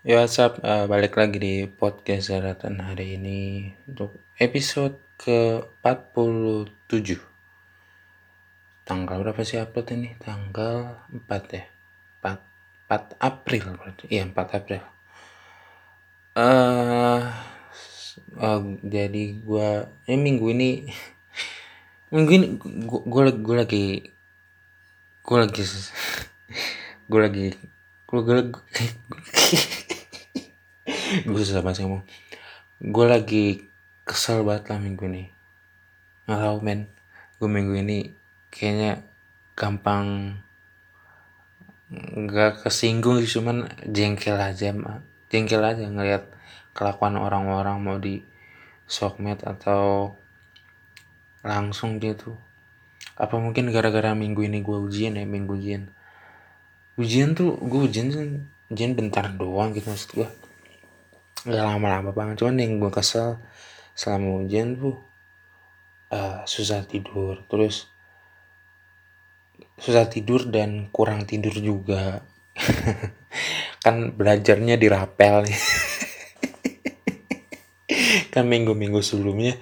Ya WhatsApp uh, balik lagi di podcast Zaratan hari ini untuk episode ke-47 Tanggal berapa sih upload ini? Tanggal 4 ya? 4, 4 April berarti. Iya 4 April. Uh, uh, Jadi gua ini minggu ini Minggu ini gua, gua, gua lagi Gua lagi Gua lagi Gua, gua, gue susah banget ngomong. Gue lagi kesel banget lah minggu ini. Nggak tahu men. Gue minggu ini kayaknya gampang nggak kesinggung sih cuman jengkel aja jengkel aja ngeliat kelakuan orang-orang mau di sokmed atau langsung gitu. Apa mungkin gara-gara minggu ini gue ujian ya minggu ujian? Ujian tuh gue ujian ujian bentar doang gitu maksud gue nggak lama-lama banget cuman yang gue kesel selama ujian tuh uh, susah tidur. Terus susah tidur dan kurang tidur juga. Kan belajarnya di rapel kan minggu-minggu sebelumnya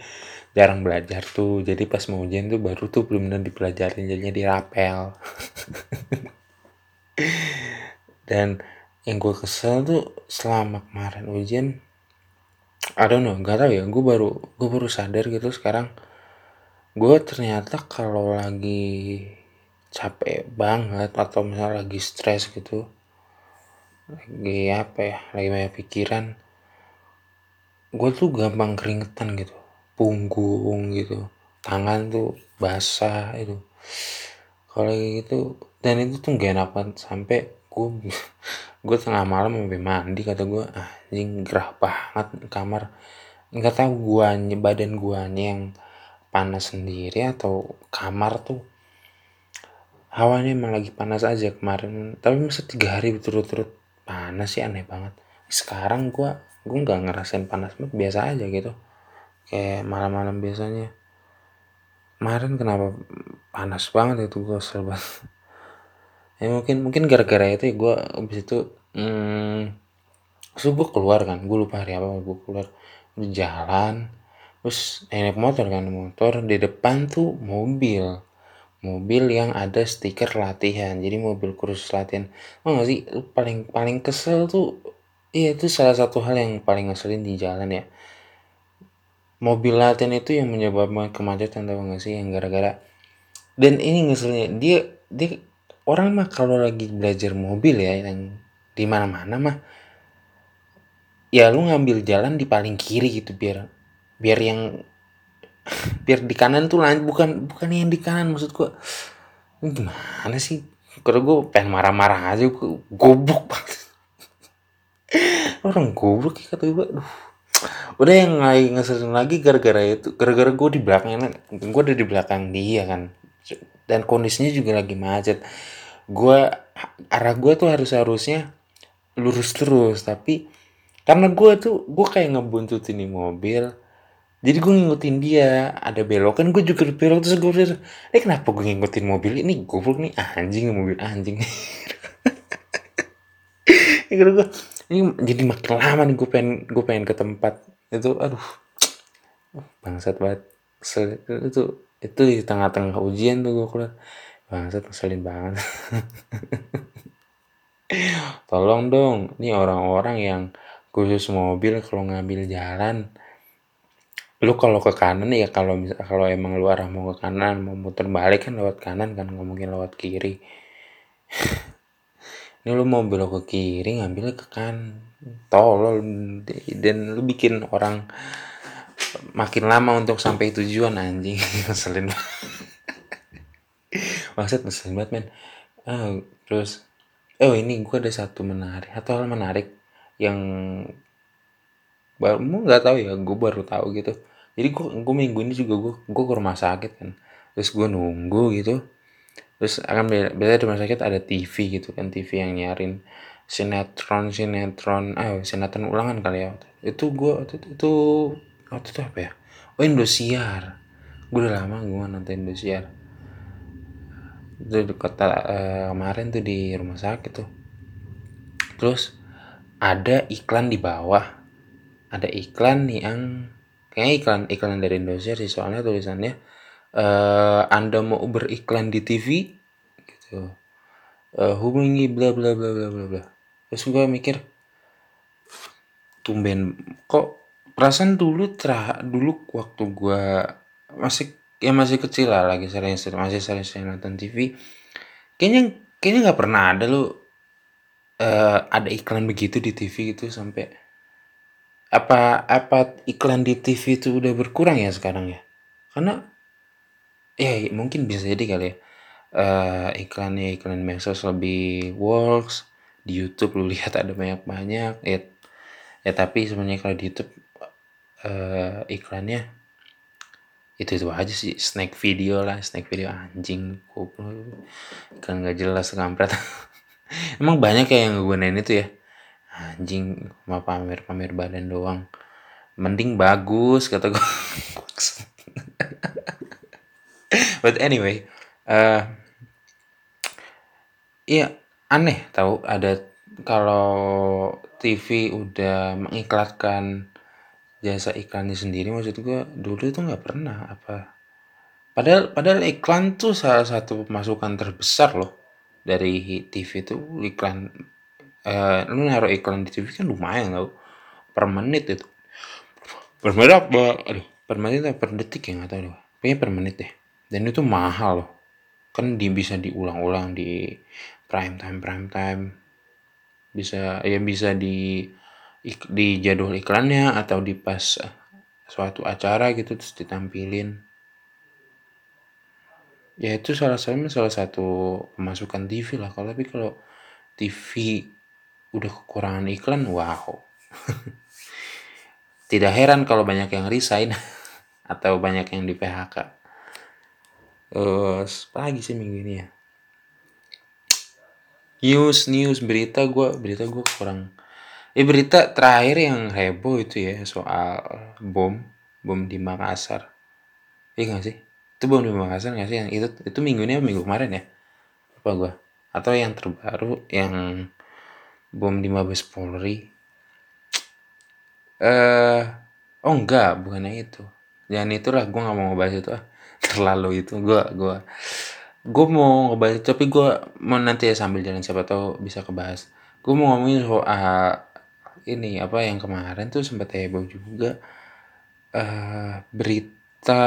jarang belajar tuh. Jadi pas mau ujian tuh baru tuh belum benar dipelajarin jadinya di rapel. Dan yang gue kesel tuh selama kemarin ujian I don't know gak tau ya gue baru gue baru sadar gitu sekarang. Gue ternyata kalau lagi capek banget atau misalnya lagi stres gitu lagi apa ya lagi banyak pikiran gue tuh gampang keringetan gitu. Punggung gitu tangan tuh basah itu. Kalau gitu dan itu tuh gak enak banget sampai gue gue tengah malam sampai mandi kata gue ah anjing gerah banget kamar. Nggak tahu guanya badan guanya yang panas sendiri atau kamar tuh hawanya emang lagi panas aja kemarin. Tapi masa tiga hari berturut-turut panas sih aneh banget. Sekarang gue gue nggak ngerasain panas banget biasa aja gitu. Kayak malam-malam biasanya. Kemarin kenapa panas banget itu gue serba ya mungkin mungkin gara-gara itu ya gue abis itu hmm, gue keluar kan gue lupa hari apa gue keluar di jalan terus naik motor kan motor di depan tuh mobil mobil yang ada stiker latihan jadi mobil kursus latihan. Oh gak sih paling paling kesel tuh iya itu salah satu hal yang paling ngeselin di jalan ya. Mobil latihan itu yang menyebabkan kemacetan tau gak sih yang gara-gara dan ini ngeselnya dia dia orang mah kalau lagi belajar mobil ya yang di mana-mana mah ya lu ngambil jalan di paling kiri gitu biar biar yang biar di kanan tuh lanjut bukan bukan yang di kanan maksud gua. Gimana sih? Kalau gue pengen marah-marah aja gue goblok banget. Orang goblok ya kata gue aduh udah yang lagi ngeselin lagi gara-gara itu gara-gara gue di belakangnya gue ada di belakang dia kan. Dan kondisinya juga lagi macet gue arah gue tuh harus harusnya lurus terus tapi karena gue tuh gue kayak ngebuntutin di mobil jadi gue ngikutin dia ada belok kan gue juga belok terus gue bilang eh kenapa gue ngikutin mobil ini? Goblok nih anjing mobil anjing. Gue ini jadi makin lama nih gue pengen gue pengen ke tempat itu. Aduh bangsat banget. Itu itu di tengah-tengah ujian tuh gue keluar Bangsat ngeselin banget. Tolong dong, nih orang-orang yang khusus mobil kalau ngambil jalan. Lu kalau ke kanan ya kalau bisa kalau emang lu arah mau ke kanan mau muter balik kan lewat kanan kan nggak mungkin lewat kiri. Ini lu mau belok ke kiri ngambil ke kanan tolol. Dan lu bikin orang makin lama untuk sampai tujuan anjing. Ngeselin maksud ngeselin banget men. Ah, terus oh ini gue ada satu menarik atau hal menarik yang baru nggak tahu ya gue baru tahu gitu. Jadi gue gue minggu ini juga gue gue ke rumah sakit kan. Terus gue nunggu gitu. Terus akan biasa di rumah sakit ada TV gitu kan TV yang nyarin sinetron sinetron ah sinetron ulangan kali ya. Itu gue itu, itu waktu itu apa ya? Oh Indosiar. Gue udah lama gue nonton Indosiar itu di kota uh, kemarin tuh di rumah sakit tuh. Terus ada iklan di bawah. Ada iklan yang kayaknya iklan iklan dari Indonesia sih soalnya tulisannya uh, Anda mau beriklan di TV gitu. Uh, hubungi bla bla bla bla bla bla. Terus gue mikir tumben kok perasaan dulu terah dulu waktu gue masih ya masih kecil lah lagi sering masih sering sering nonton TV kayaknya kayaknya nggak pernah ada lu uh, ada iklan begitu di TV itu sampai. Apa apa iklan di TV itu udah berkurang ya sekarang ya? Karena ya mungkin bisa jadi kali ya. Uh, iklannya iklan medsos lebih works di YouTube lu lihat ada banyak banyak ya ya tapi sebenarnya kalau di YouTube uh, iklannya itu itu aja sih snack video lah snack video. Anjing kan nggak jelas kampret. Emang banyak ya yang gunain itu ya? Anjing mau pamer pamer badan doang. Mending bagus kata gue but anyway uh, iya aneh tahu ada kalau TV udah mengiklankan jasa iklannya sendiri maksud gue dulu itu nggak pernah apa. Padahal padahal iklan tuh salah satu pemasukan terbesar loh dari TV itu iklan eh, lu naruh iklan di TV kan lumayan tau per menit itu. Per menit apa? Aduh per menit atau per detik ya nggak tahu deh. Kayaknya per menit deh. Dan itu mahal loh. Kan di, bisa diulang-ulang di prime time prime time. Bisa ya bisa di di jadwal iklannya atau di pas eh, suatu acara gitu terus ditampilin. Ya itu salah satu salah satu pemasukan TV lah. Kalau tapi kalau TV udah kekurangan iklan wow. Tidak heran kalau banyak yang resign atau banyak yang di PHK apa lagi sih minggu ini ya? News news berita gue berita gue kurang Eh berita terakhir yang heboh itu ya soal bom bom di Makassar. Iya gak sih? Itu bom di Makassar gak sih? Yang itu itu minggu ini minggu kemarin ya? Apa gua? Atau yang terbaru yang bom di Mabes Polri? Eh, uh, oh enggak, bukan yang itu. Jangan itulah, gue nggak mau ngebahas itu ah. Terlalu itu, gue gue gue mau ngebahas tapi gue mau nanti ya sambil jalan siapa tahu bisa kebahas gue mau ngomongin soal ini apa yang kemarin tuh sempat heboh juga. Uh, berita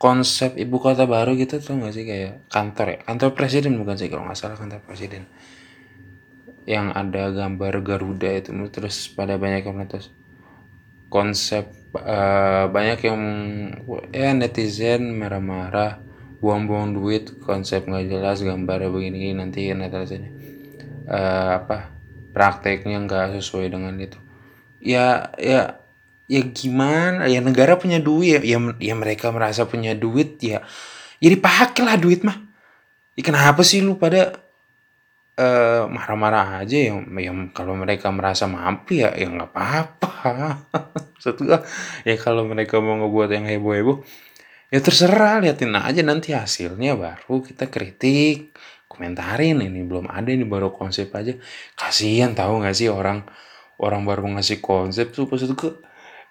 konsep ibu kota baru gitu tuh nggak sih? Kayak kantor ya? Kantor presiden bukan sih kalau nggak salah kantor presiden. Yang ada gambar Garuda itu terus pada banyak yang terus konsep uh, banyak yang ya netizen marah-marah buang-buang duit konsep nggak jelas gambar begini nanti netizen uh, apa prakteknya nggak sesuai dengan itu. Ya ya ya gimana? Ya negara punya duit ya ya, ya mereka merasa punya duit ya jadi ya pakai lah duit mah. Ya kenapa sih lu pada marah marah-marah aja? Yang yang kalau mereka merasa mampu ya ya nggak apa-apa. Satu ya kalau mereka mau ngebuat yang heboh-heboh ya terserah liatin aja nanti hasilnya baru kita kritik komentarin ini belum ada ini baru konsep aja. Kasihan tahu nggak sih orang orang baru ngasih konsep tuh itu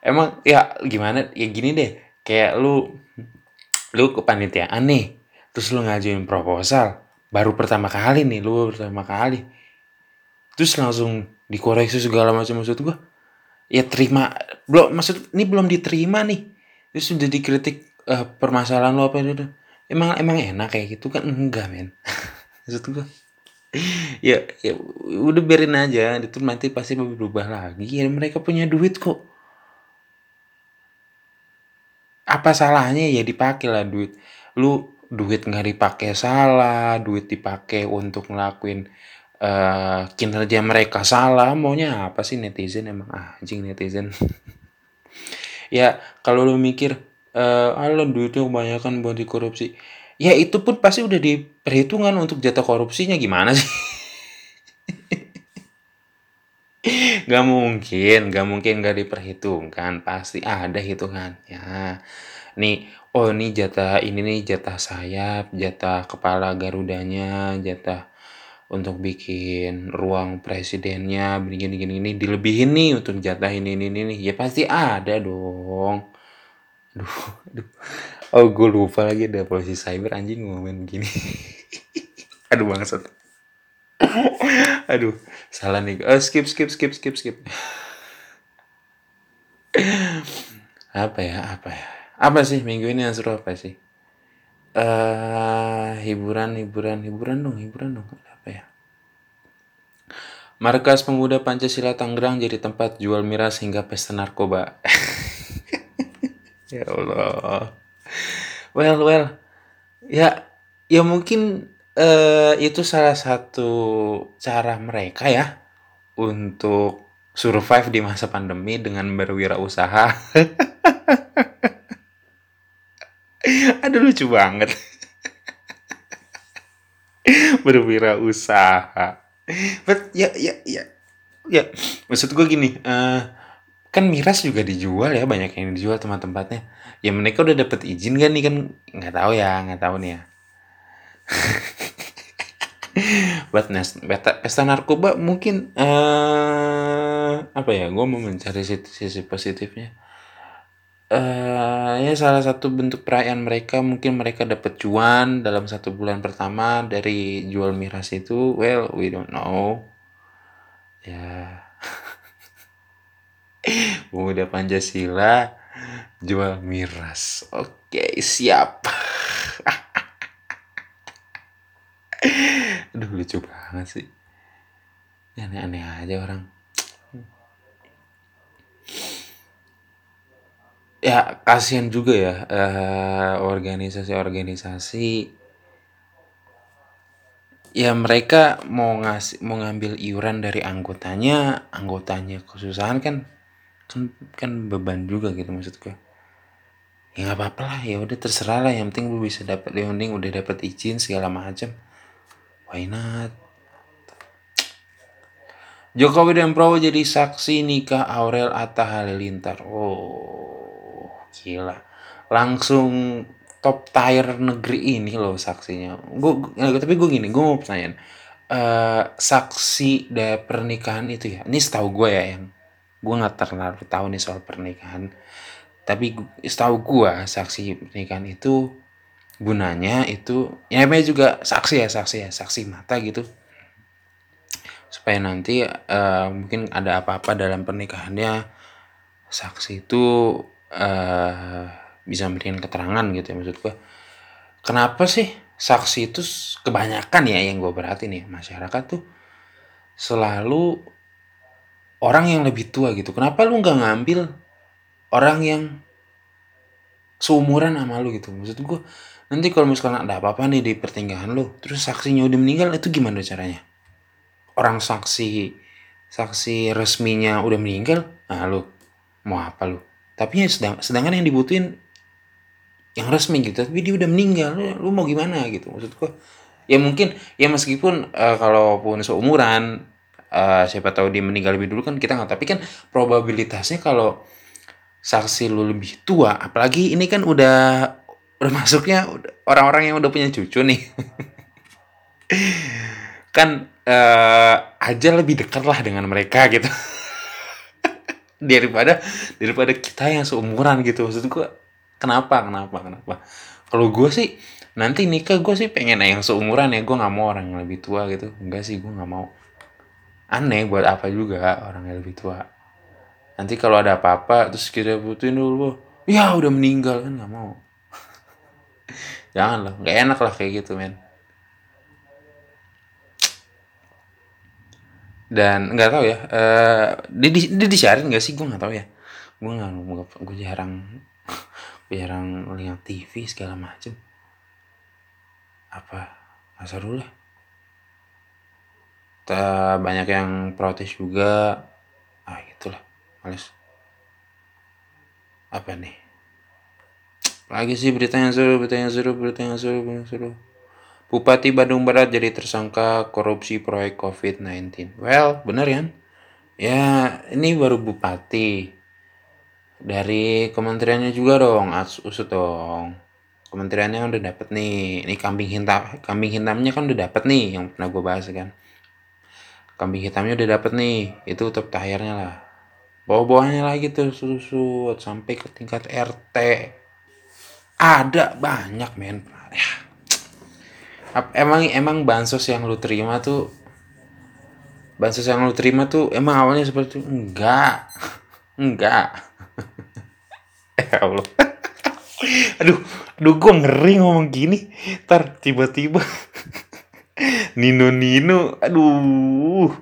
emang ya gimana ya gini deh kayak lu lu kepanitiaan nih terus lu ngajuin proposal baru pertama kali nih lu pertama kali terus langsung dikoreksi segala macam maksud gua. Ya terima belum maksud ini belum diterima nih terus sudah dikritik uh, permasalahan lu apa itu. Emang emang enak kayak gitu kan? Enggak men maksud gue ya ya udah biarin aja. Itu nanti pasti berubah lagi. Ya mereka punya duit kok. Apa salahnya ya dipakai lah duit? Lu duit nggak dipakai salah duit dipakai untuk ngelakuin uh, kinerja mereka salah. Maunya apa sih netizen? Emang anjing netizen. Ya kalau lu mikir uh, ah duitnya kebanyakan buat dikorupsi ya itu pun pasti udah diperhitungkan untuk jatah korupsinya. Gimana sih? Gak mungkin, gak mungkin gak diperhitungkan, pasti ada hitungannya. Nih, oh ini jatah ini nih jatah sayap, jatah kepala garudanya, jatah untuk bikin ruang presidennya begini gini gini dilebihin nih untuk jatah ini ini ini. Ya pasti ada dong. Aduh, aduh. Oh gue lupa lagi ada polisi cyber anjing ngomongin gini. Aduh bangsat. Aduh salah nih. Uh, skip skip skip skip skip. Apa ya apa ya? Apa sih minggu ini yang seru apa sih? Eh uh, hiburan hiburan hiburan dong hiburan dong. Markas Pemuda Pancasila Tangerang jadi tempat jual miras hingga pesta narkoba. ya Allah. Well, well. Ya, ya mungkin uh, itu salah satu cara mereka ya untuk survive di masa pandemi dengan berwirausaha. Aduh lucu banget. berwirausaha But ya ya ya ya maksud gue gini uh, kan miras juga dijual ya banyak yang dijual tempat-tempatnya ya mereka udah dapet izin kan nih kan? Nggak tahu ya nggak tahu nih ya. But pesta, pesta narkoba mungkin uh, apa ya? Gue mau mencari sisi, positifnya. Uh, ya salah satu bentuk perayaan mereka mungkin mereka dapat cuan dalam satu bulan pertama dari jual miras itu. Well we don't know. Ya. Pemuda Pancasila jual miras. Oke siap. Aduh lucu banget sih. Aneh-aneh aja orang. Ya kasihan juga ya uh, organisasi-organisasi. Ya mereka mau ngasih mau ngambil iuran dari anggotanya. Anggotanya kesusahan kan kan kan beban juga gitu maksudku ya nggak apa-apa lah. Ya udah terserah lah. Yang penting lu bisa dapat penting udah dapat izin segala macam why not? Jokowi dan Prabowo jadi saksi nikah Aurel Atta Halilintar oh gila. Langsung top tier negeri ini loh saksinya. Gue tapi gue gini gue mau pertanyaan. Uh, saksi dari pernikahan itu ya? Ini setahu gue ya yang gue nggak terlalu tahu nih soal pernikahan tapi setahu gue saksi pernikahan itu gunanya itu ya namanya juga saksi ya saksi ya saksi mata gitu. Supaya nanti uh, mungkin ada apa-apa dalam pernikahannya saksi itu uh, bisa memberikan keterangan gitu ya maksud gue kenapa sih saksi itu kebanyakan ya yang gue berarti nih masyarakat tuh selalu orang yang lebih tua gitu. Kenapa lu nggak ngambil orang yang seumuran sama lu gitu. Maksud gue nanti kalau misalkan ada apa-apa nih di pertinggahan lu terus saksinya udah meninggal itu gimana caranya? Orang saksi saksi resminya udah meninggal nah lu mau apa lu? Tapi ya sedang, sedangkan yang dibutuhin yang resmi gitu tapi dia udah meninggal lu, lu mau gimana gitu? Maksud gua ya mungkin ya meskipun uh, kalaupun seumuran uh, siapa tahu dia meninggal lebih dulu kan kita nggak tapi kan probabilitasnya kalau saksi lu lebih tua. Apalagi ini kan udah udah masuknya orang-orang yang udah punya cucu nih. Kan uh, aja lebih dekat lah dengan mereka gitu. Daripada daripada kita yang seumuran gitu. Maksud gue kenapa kenapa kenapa? Kalau gue sih nanti nikah gue sih pengen yang seumuran ya. Gue nggak mau orang yang lebih tua gitu. Enggak sih gue nggak mau. Aneh buat apa juga orang yang lebih tua nanti kalau ada apa-apa terus kita butuhin dulu ya udah meninggal. Kan nggak mau. Jangan lah nggak enak lah kayak gitu men. Dan nggak tahu ya uh, dia di dia disiarin nggak sih? Gue nggak tahu ya. Gue nggak gue jarang gue jarang lihat TV segala macem. Apa asal dulu lah. Banyak yang protes juga males apa nih lagi sih berita yang seru berita yang seru berita yang seru berita yang seru Bupati Bandung Barat jadi tersangka korupsi proyek COVID-19. Well, bener ya? Ya, ini baru bupati. Dari kementeriannya juga dong, usut dong. kementeriannya udah dapet nih ini kambing hitam kambing hitamnya kan udah dapet nih yang pernah gue bahas kan kambing hitamnya udah dapet nih itu top tayarnya lah bawa-bawanya lagi tuh susu sampai ke tingkat RT ada banyak men. Ya. emang emang bansos yang lu terima tuh bansos yang lu terima tuh emang awalnya seperti itu? Enggak. Enggak. Ya Allah. Aduh aduh gue ngeri ngomong gini. Ntar tiba-tiba. Nino Nino aduh.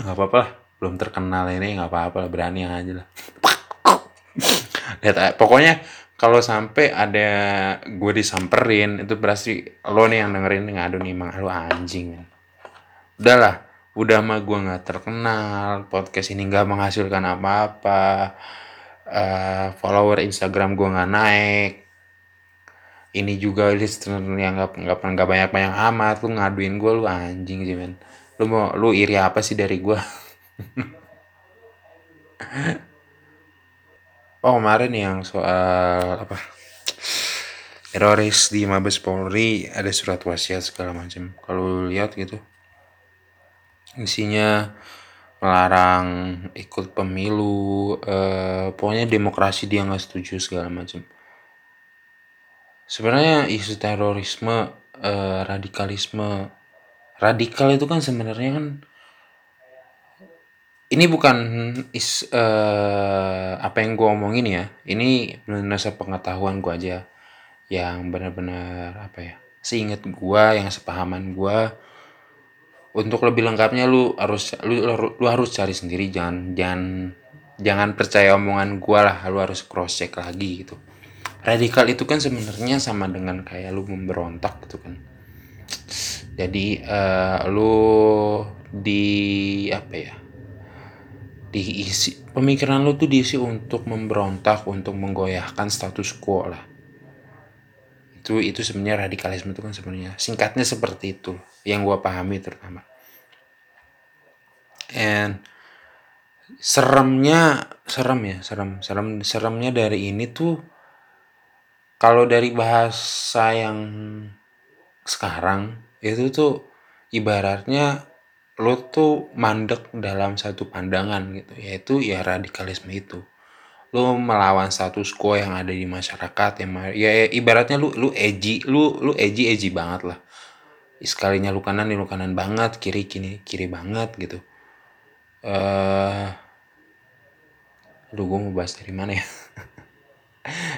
Nggak apa-apa lah belum terkenal ini nggak apa-apa lah berani aja lah. Lihat eh, pokoknya kalau sampai ada gue disamperin itu berarti lo nih yang dengerin ngadu nih emang lo anjing. Udahlah udah mah gue nggak terkenal podcast ini nggak menghasilkan apa-apa uh, follower Instagram gue nggak naik. Ini juga listener yang nggak nggak nggak banyak banyak amat lu ngaduin gue lu anjing sih men. Lu mau lu iri apa sih dari gue oh kemarin yang soal apa? Teroris di Mabes Polri ada surat wasiat segala macam. Kalau lihat gitu isinya melarang ikut pemilu eh, pokoknya demokrasi dia nggak setuju segala macam. Sebenarnya isu terorisme eh, radikalisme radikal itu kan sebenarnya kan ini bukan is uh, apa yang gue omongin ya. Ini berdasar pengetahuan gue aja yang benar-benar apa ya seingat gue yang sepahaman gue untuk lebih lengkapnya lu harus lu, lu, lu harus cari sendiri. Jangan jangan jangan percaya omongan gue lah. Lu harus cross check lagi gitu. Radikal itu kan sebenarnya sama dengan kayak lu memberontak gitu kan. Jadi uh, lu di apa ya diisi pemikiran lu tuh diisi untuk memberontak untuk menggoyahkan status quo lah. Itu itu sebenarnya radikalisme itu kan sebenarnya. Singkatnya seperti itu yang gua pahami terutama. And seremnya serem ya serem. Serem seremnya dari ini tuh kalau dari bahasa yang sekarang itu tuh ibaratnya lo tuh mandek dalam satu pandangan gitu yaitu ya radikalisme itu. Lo melawan status quo yang ada di masyarakat yang ya, ya ibaratnya lu lu edgy lu lu edgy edgy banget lah. Sekalinya lu kanan lu kanan banget kiri kini kiri banget gitu. Eh uh, lu gue mau bahas dari mana ya?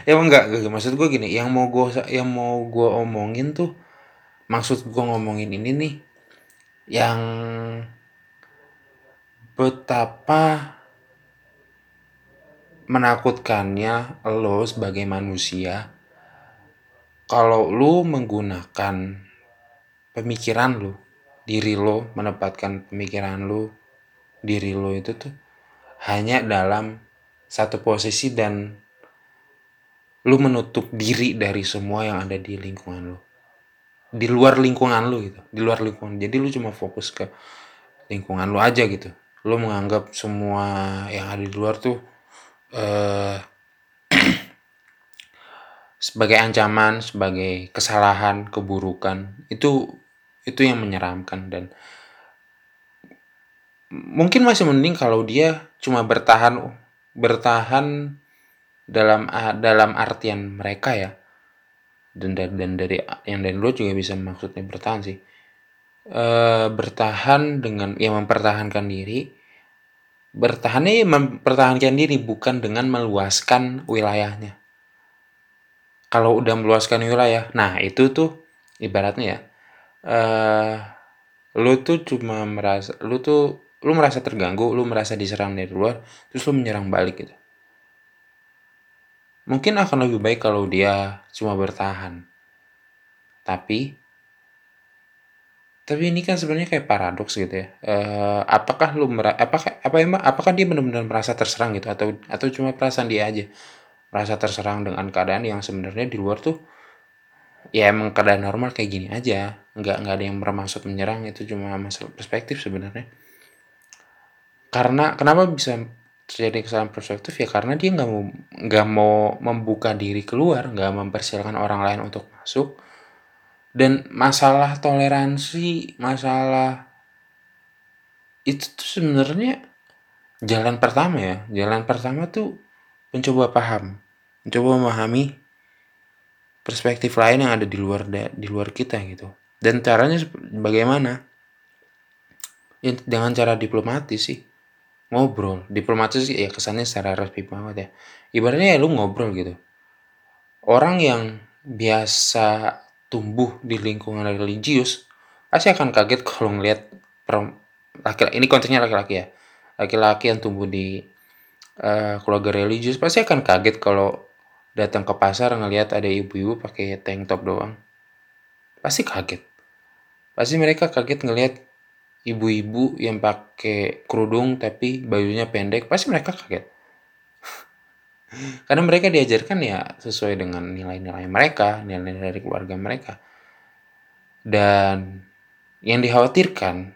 Ya enggak, enggak maksud gue gini yang mau gue yang mau gue omongin tuh maksud gue ngomongin ini nih yang betapa menakutkannya lo sebagai manusia kalau lo menggunakan pemikiran lo diri lo menempatkan pemikiran lo diri lo itu tuh hanya dalam satu posisi dan lo menutup diri dari semua yang ada di lingkungan lo di luar lingkungan lu gitu. Di luar lingkungan. Jadi lu cuma fokus ke lingkungan lu aja gitu. Lu menganggap semua yang ada di luar tuh uh, sebagai ancaman sebagai kesalahan keburukan itu itu yang menyeramkan. Dan mungkin masih mending kalau dia cuma bertahan bertahan dalam dalam artian mereka ya dan dan, dan dari yang dari luar juga bisa maksudnya bertahan sih. E, bertahan dengan ya mempertahankan diri. Bertahannya ya mempertahankan diri bukan dengan meluaskan wilayahnya. Kalau udah meluaskan wilayah nah itu tuh ibaratnya ya eh lu tuh cuma merasa lu tuh lu merasa terganggu lu merasa diserang dari luar terus lu menyerang balik gitu Mungkin akan lebih baik kalau dia cuma bertahan. Tapi tapi ini kan sebenarnya kayak paradoks gitu ya. Uh, apakah lu merasa apakah apa emang apakah dia benar-benar merasa terserang gitu? Atau atau cuma perasaan dia aja? Merasa terserang dengan keadaan yang sebenarnya di luar tuh ya emang keadaan normal kayak gini aja. Nggak nggak ada yang bermaksud menyerang. Itu cuma masalah perspektif sebenarnya. Karena kenapa bisa terjadi kesalahan perspektif ya karena dia nggak mau nggak mau membuka diri keluar nggak mempersilahkan orang lain untuk masuk. Dan masalah toleransi masalah itu tuh sebenarnya jalan pertama ya. Jalan pertama tuh mencoba paham mencoba memahami perspektif lain yang ada di luar di luar kita gitu. Dan caranya bagaimana? Ya, dengan cara diplomatis sih ngobrol. Diplomatis ya kesannya secara resmi banget ya. Ibaratnya ya lu ngobrol gitu. Orang yang biasa tumbuh di lingkungan religius pasti akan kaget kalau ngeliat laki ini konteksnya laki-laki ya. Laki-laki yang tumbuh di uh, keluarga religius pasti akan kaget kalau datang ke pasar ngelihat ada ibu-ibu pakai tank top doang. Pasti kaget. Pasti mereka kaget ngelihat ibu-ibu yang pakai kerudung tapi bajunya pendek pasti mereka kaget. Karena mereka diajarkan ya sesuai dengan nilai-nilai mereka nilai-nilai dari keluarga mereka. Dan yang dikhawatirkan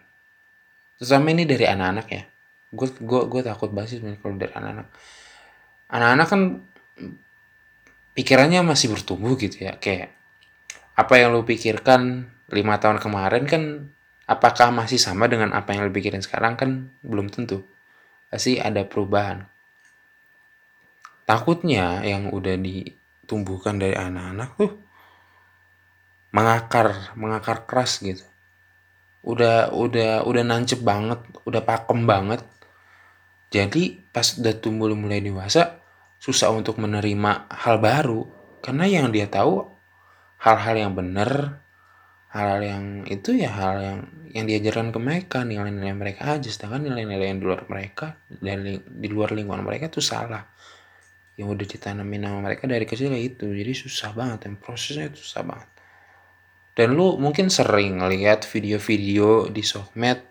sesama ini dari anak-anak ya. Gue gue gue takut sih kalau dari anak-anak. Anak-anak kan pikirannya masih bertumbuh gitu ya. Kayak apa yang lu pikirkan lima tahun kemarin kan apakah masih sama dengan apa yang lo pikirin sekarang? Kan belum tentu. Pasti ada perubahan. Takutnya yang udah ditumbuhkan dari anak-anak tuh mengakar mengakar keras gitu. Udah udah udah nancep banget udah pakem banget. Jadi pas udah tumbuh mulai dewasa susah untuk menerima hal baru. Karena yang dia tahu hal-hal yang benar hal-hal yang itu ya hal yang yang diajarkan ke mereka nilai-nilai mereka aja. Sedangkan nilai-nilai yang di luar mereka dan di luar lingkungan mereka tuh salah. Yang udah ditanamin nama mereka dari kecil ya itu. Jadi susah banget dan prosesnya itu susah banget. Dan lu mungkin sering ngeliat video-video di sosmed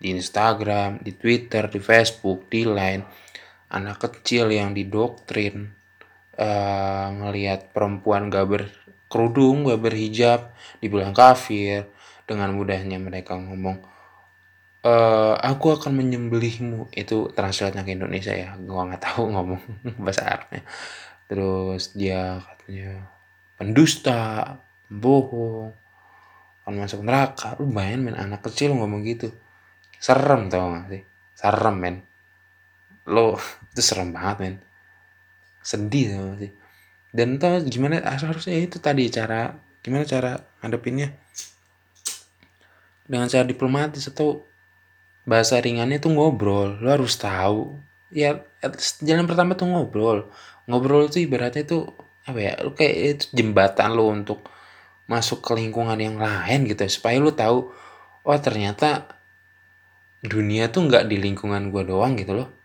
di Instagram di Twitter di Facebook di Line. Anak kecil yang didoktrin uh, ngelihat perempuan gak ber kerudung, gak berhijab, dibilang kafir. Dengan mudahnya mereka ngomong, e, aku akan menyembelihmu. Itu translate ke Indonesia ya. Gua nggak tahu ngomong bahasa Arabnya. Terus dia katanya pendusta, bohong, akan masuk neraka. Lu bayangin men anak kecil ngomong gitu. Serem tau gak sih? Serem men. Lo itu serem banget men. Sedih tau gak sih? Dan tau gimana harusnya itu tadi cara gimana cara ngadepinnya. Dengan cara diplomatis atau bahasa ringannya tuh ngobrol. Lo harus tahu. Ya jalan pertama tuh ngobrol. Ngobrol itu ibaratnya itu apa ya lo kayak itu jembatan lo untuk masuk ke lingkungan yang lain gitu. Supaya lo tahu oh ternyata dunia tuh nggak di lingkungan gua doang gitu loh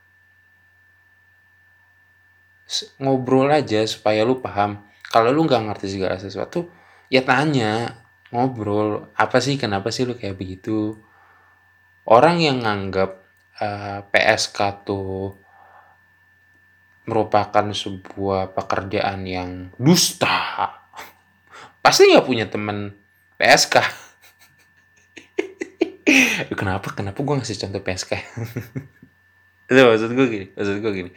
ngobrol aja supaya lu paham. Kalau lu nggak ngerti segala sesuatu ya tanya ngobrol apa sih kenapa sih lu kayak begitu? Orang yang nganggap uh, eh, PSK tuh merupakan sebuah pekerjaan yang dusta pasti nggak punya temen PSK kenapa kenapa gue ngasih contoh PSK itu maksud gue gini maksud gue gini.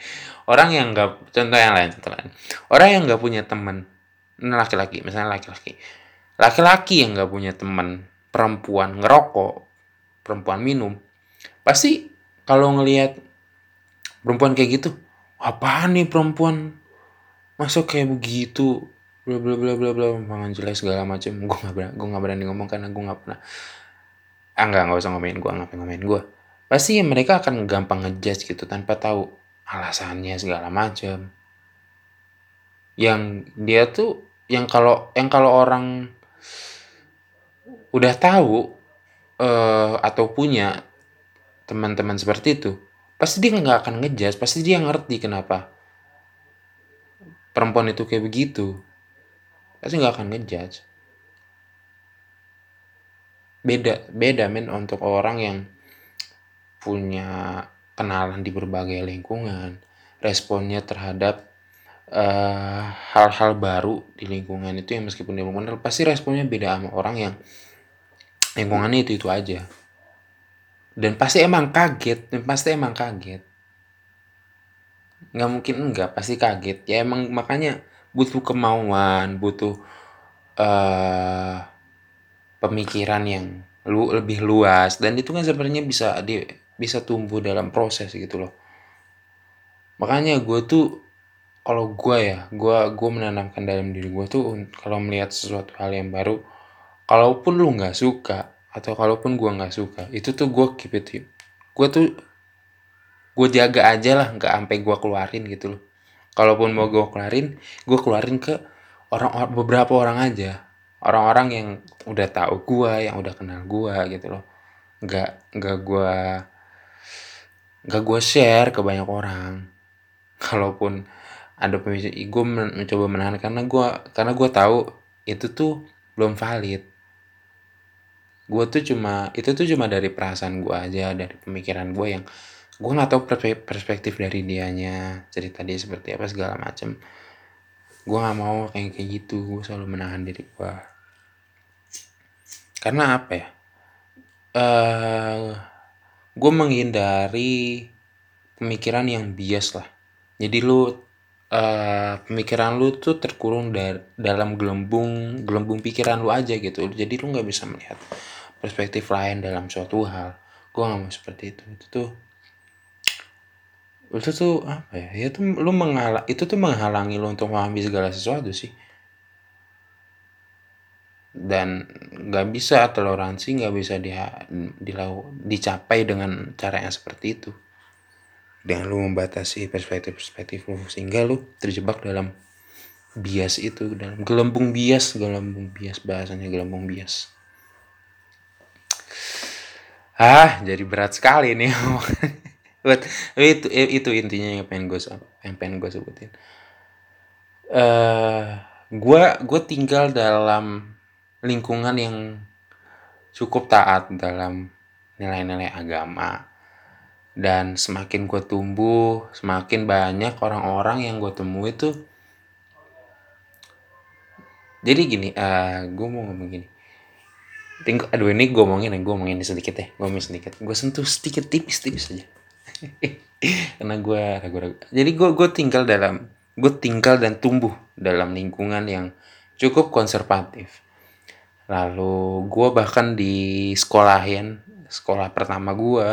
Orang yang nggak contoh yang lain contoh lain. Orang yang nggak punya teman laki-laki misalnya laki-laki. Laki-laki yang nggak punya teman perempuan ngerokok perempuan minum pasti kalau ngelihat perempuan kayak gitu apa nih perempuan? Masuk kayak begitu? Bla bla bla bla bla mangan jelas segala macam gue nggak berani gue nggak berani ngomong karena gue nggak pernah. Ah nggak nggak usah ngomongin gue ngapain ngomongin gue pasti mereka akan gampang ngejudge gitu tanpa tahu alasannya segala macam. Yang dia tuh yang kalau yang kalau orang udah tahu uh, atau punya teman-teman seperti itu pasti dia nggak akan ngejudge pasti dia ngerti kenapa perempuan itu kayak begitu. Pasti nggak akan ngejudge. Beda beda men untuk orang yang punya kenalan di berbagai lingkungan, responnya terhadap eh, hal-hal uh, baru di lingkungan itu yang meskipun dia belum pasti responnya beda sama orang yang lingkungannya itu itu aja. Dan pasti emang kaget dan pasti emang kaget. Nggak mungkin enggak pasti kaget. Ya emang makanya butuh kemauan butuh uh, pemikiran yang lu lebih luas. Dan itu kan sebenarnya bisa di bisa tumbuh dalam proses gitu loh. Makanya gue tuh kalau gue ya gue gue menanamkan dalam diri gue tuh kalau melihat sesuatu hal yang baru kalaupun lu nggak suka atau kalaupun gue nggak suka itu tuh gue keep it gue tuh gue jaga aja lah nggak sampai gue keluarin gitu loh. Kalaupun mau gue keluarin gue keluarin ke orang, orang beberapa orang aja. Orang-orang yang udah tahu gue yang udah kenal gue gitu loh. Nggak nggak gue nggak gue share ke banyak orang. Kalaupun ada pemicu gue mencoba menahan karena gue karena gue tahu itu tuh belum valid. Gue tuh cuma itu tuh cuma dari perasaan gue aja dari pemikiran gue yang gue nggak tahu perspektif dari dianya cerita dia seperti apa segala macem. Gue nggak mau kayak kayak gitu gue selalu menahan diri gue karena apa ya? Uh, eh, gue menghindari pemikiran yang bias lah. Jadi lu uh, pemikiran lu tuh terkurung dari dalam gelembung gelembung pikiran lu aja gitu. Jadi lu nggak bisa melihat perspektif lain dalam suatu hal. Gue nggak mau seperti itu. Itu tuh itu tuh apa ya? Tuh lu menghalang itu tuh menghalangi lu untuk memahami segala sesuatu sih dan nggak bisa toleransi nggak bisa di, di, dicapai dengan cara yang seperti itu. Dengan lu membatasi perspektif-perspektif lu sehingga lu terjebak dalam bias itu dalam gelembung bias gelembung bias bahasanya gelembung bias. Ah jadi berat sekali nih. But, itu itu intinya yang pengen gue yang pengen gue sebutin. Uh, eh, gue gue tinggal dalam lingkungan yang cukup taat dalam nilai-nilai agama. Dan semakin gue tumbuh semakin banyak orang-orang yang gue temui itu jadi gini uh, eh, gue mau ngomong gini. Tinggal, aduh ini gue ngomongin gue ngomongin sedikit ya gue ngomongin sedikit. Gue sentuh sedikit tipis-tipis aja. Karena gue ragu-ragu. Jadi gue gue tinggal dalam gue tinggal dan tumbuh dalam lingkungan yang cukup konservatif lalu gue bahkan di sekolahin sekolah pertama gue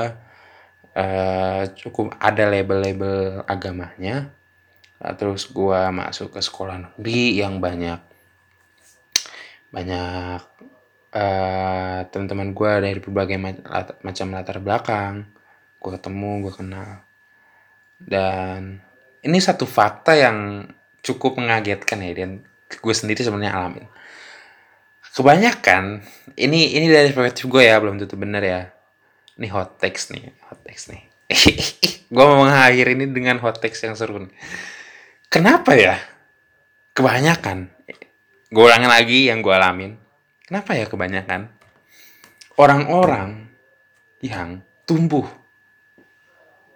uh, cukup ada label-label agamanya. Terus gue masuk ke sekolah negeri yang banyak banyak uh, teman-teman gue dari berbagai macam latar belakang. Gue ketemu gue kenal. Dan ini satu fakta yang cukup mengagetkan ya dan gue sendiri sebenarnya alamin kebanyakan ini ini dari perspektif gue ya belum tentu benar ya. Ini hot text nih hot text nih. Gue mau mengakhiri ini dengan hot text yang seru nih. Kenapa ya? Kebanyakan gue ulangin lagi yang gue alamin. Kenapa ya kebanyakan? Orang-orang yang tumbuh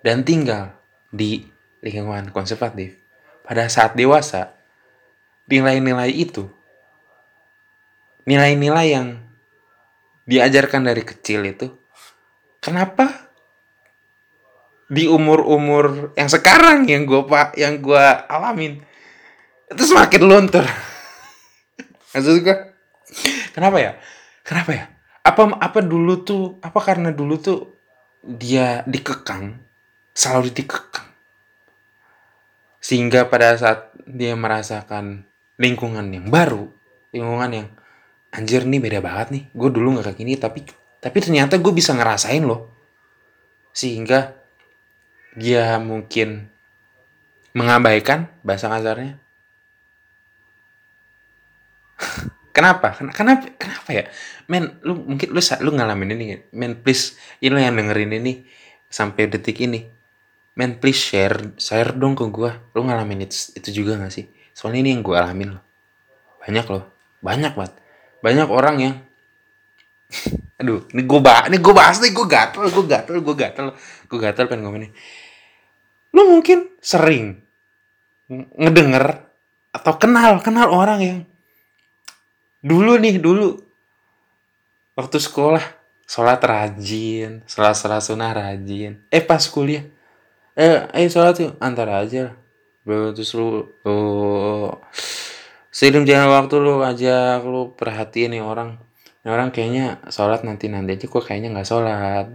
dan tinggal di lingkungan konservatif pada saat dewasa nilai-nilai itu nilai-nilai yang diajarkan dari kecil itu kenapa di umur-umur yang sekarang yang gue pak yang gue alamin itu semakin luntur? Maksud gue kenapa ya? Kenapa ya? Apa apa dulu tuh apa karena dulu tuh dia dikekang selalu dikekang. Sehingga pada saat dia merasakan lingkungan yang baru, lingkungan yang anjir nih beda banget nih, gue dulu gak kayak gini, tapi tapi ternyata gue bisa ngerasain loh. Sehingga dia mungkin mengabaikan bahasa kasarnya. Kenapa? Kenapa? Kenapa ya? Men, lu mungkin lu lu ngalamin ini, men please, ini yang dengerin ini sampai detik ini men please share share dong ke gue lo ngalamin itu, itu juga gak sih soalnya ini yang gue alamin loh banyak loh banyak banget banyak orang yang aduh ini gue bahas ini gue bahas nih gue gatel gue gatel gue gatel gue gatel pengen ngomong ini. Lo mungkin sering ngedenger atau kenal kenal orang yang dulu nih dulu waktu sekolah sholat rajin sholat sholat sunnah rajin. Eh pas kuliah. Eh eh sholat tuh antara aja bro terus lu lu seiring jalan waktu lu aja lu perhatiin nih orang. Nih orang kayaknya sholat nanti nanti aja kok kayaknya nggak sholat.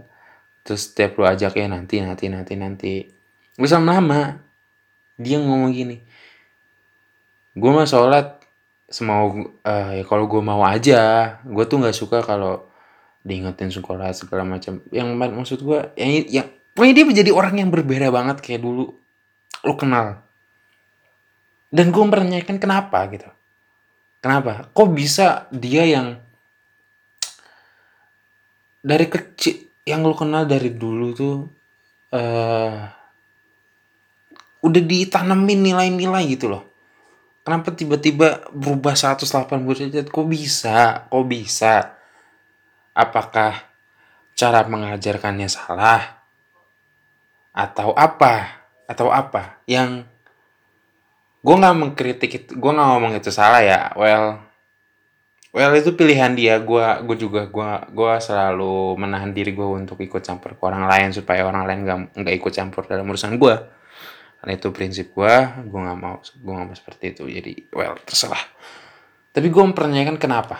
Terus setiap lu ajak ya nanti nanti nanti nanti. Bisa lama dia ngomong gini gue mah sholat semau uh, ya kalau gue mau aja. Gue tuh nggak suka kalau diingetin sekolah segala macam. Yang maksud gue yang yang pokoknya dia menjadi orang yang berbeda banget kayak dulu. Lo kenal dan gue menanyakan kenapa gitu. Kenapa? Kok bisa dia yang dari kecil yang lo kenal dari dulu tuh uh, udah ditanemin nilai-nilai gitu loh. Kenapa tiba-tiba berubah 180 derajat? Kok bisa? Kok bisa? Apakah cara mengajarkannya salah? Atau apa? Atau apa yang gue nggak mengkritik itu gue nggak ngomong itu salah ya. Well well itu pilihan dia. Gue gue juga gue gue selalu menahan diri gue untuk ikut campur ke orang lain supaya orang lain nggak nggak ikut campur dalam urusan gue karena itu prinsip gue gue nggak mau gue nggak mau seperti itu. Jadi well terserah. Tapi gue mempertanyakan kenapa?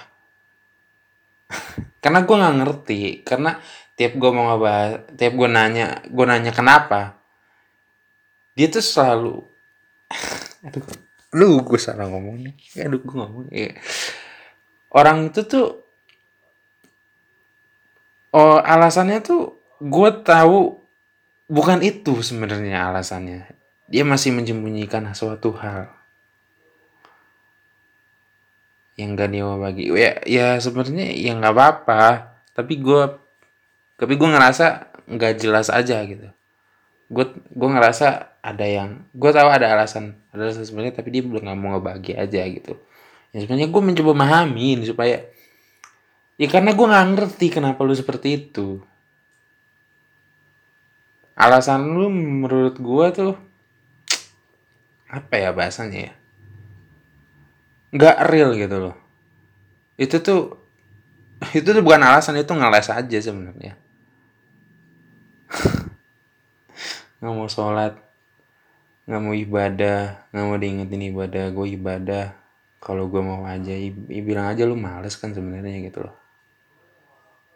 Karena gue nggak ngerti. Karena tiap gue mau ngebahas tiap gue nanya gue nanya kenapa dia tuh selalu aduh lu gue salah ngomong nih aduh gue ngomong ya. orang itu tuh oh alasannya tuh gue tahu bukan itu sebenarnya alasannya. Dia masih menyembunyikan suatu hal yang gak dia mau bagi. Ya ya sebenarnya ya nggak apa-apa. Tapi gue tapi gue ngerasa nggak jelas aja gitu gue gue ngerasa ada yang gue tahu ada alasan ada alasan sebenarnya tapi dia belum nggak mau ngebagi aja gitu. Ya sebenarnya gue mencoba memahami supaya ya karena gue nggak ngerti kenapa lu seperti itu. Alasan lu menurut gue tuh apa ya bahasanya ya? Nggak real gitu loh. Itu tuh itu tuh bukan alasan itu ngeles aja sebenarnya nggak mau sholat nggak mau ibadah nggak mau diingetin ibadah gue ibadah. Kalau gue mau aja ya, bilang aja lu males kan sebenarnya gitu loh.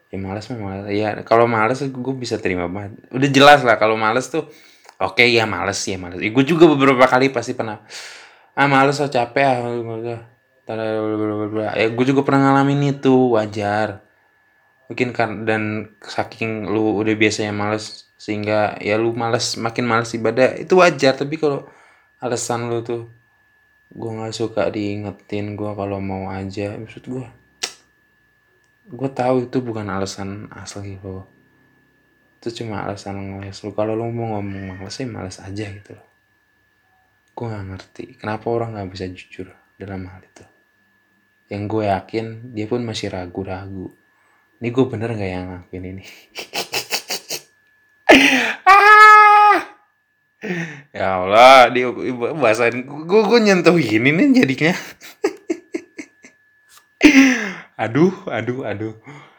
Ya males mah males. Ya kalau males gue bisa terima banget. Udah jelas lah kalau males tuh oke okay, ya males ya males. Ya, gue juga beberapa kali pasti pernah ah males ah capek ah ya gue juga pernah ngalamin itu wajar mungkin kan dan saking lu udah biasanya males sehingga ya lu males makin males ibadah itu wajar. Tapi kalau alasan lu tuh gue nggak suka diingetin gue kalau mau aja maksud gue gue tahu itu bukan alasan asli lo itu cuma alasan ngeles lu. Kalau lu mau ngomong males ya males aja gitu loh. Gue nggak ngerti kenapa orang nggak bisa jujur dalam hal itu. Yang gue yakin dia pun masih ragu-ragu ini gue bener nggak yang ngakuin ini? Ah! ya Allah dia bahasan gue gue nyentuh ini nih jadinya. Aduh aduh aduh.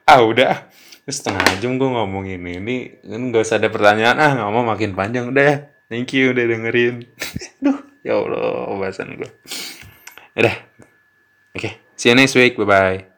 Ah udah. Setengah jam gue ngomong ini ini nggak usah ada pertanyaan. Ah ngomong makin panjang. Udah ya. Thank you udah dengerin. Aduh ya Allah bahasan gue udah. Oke okay. see you next week. Bye bye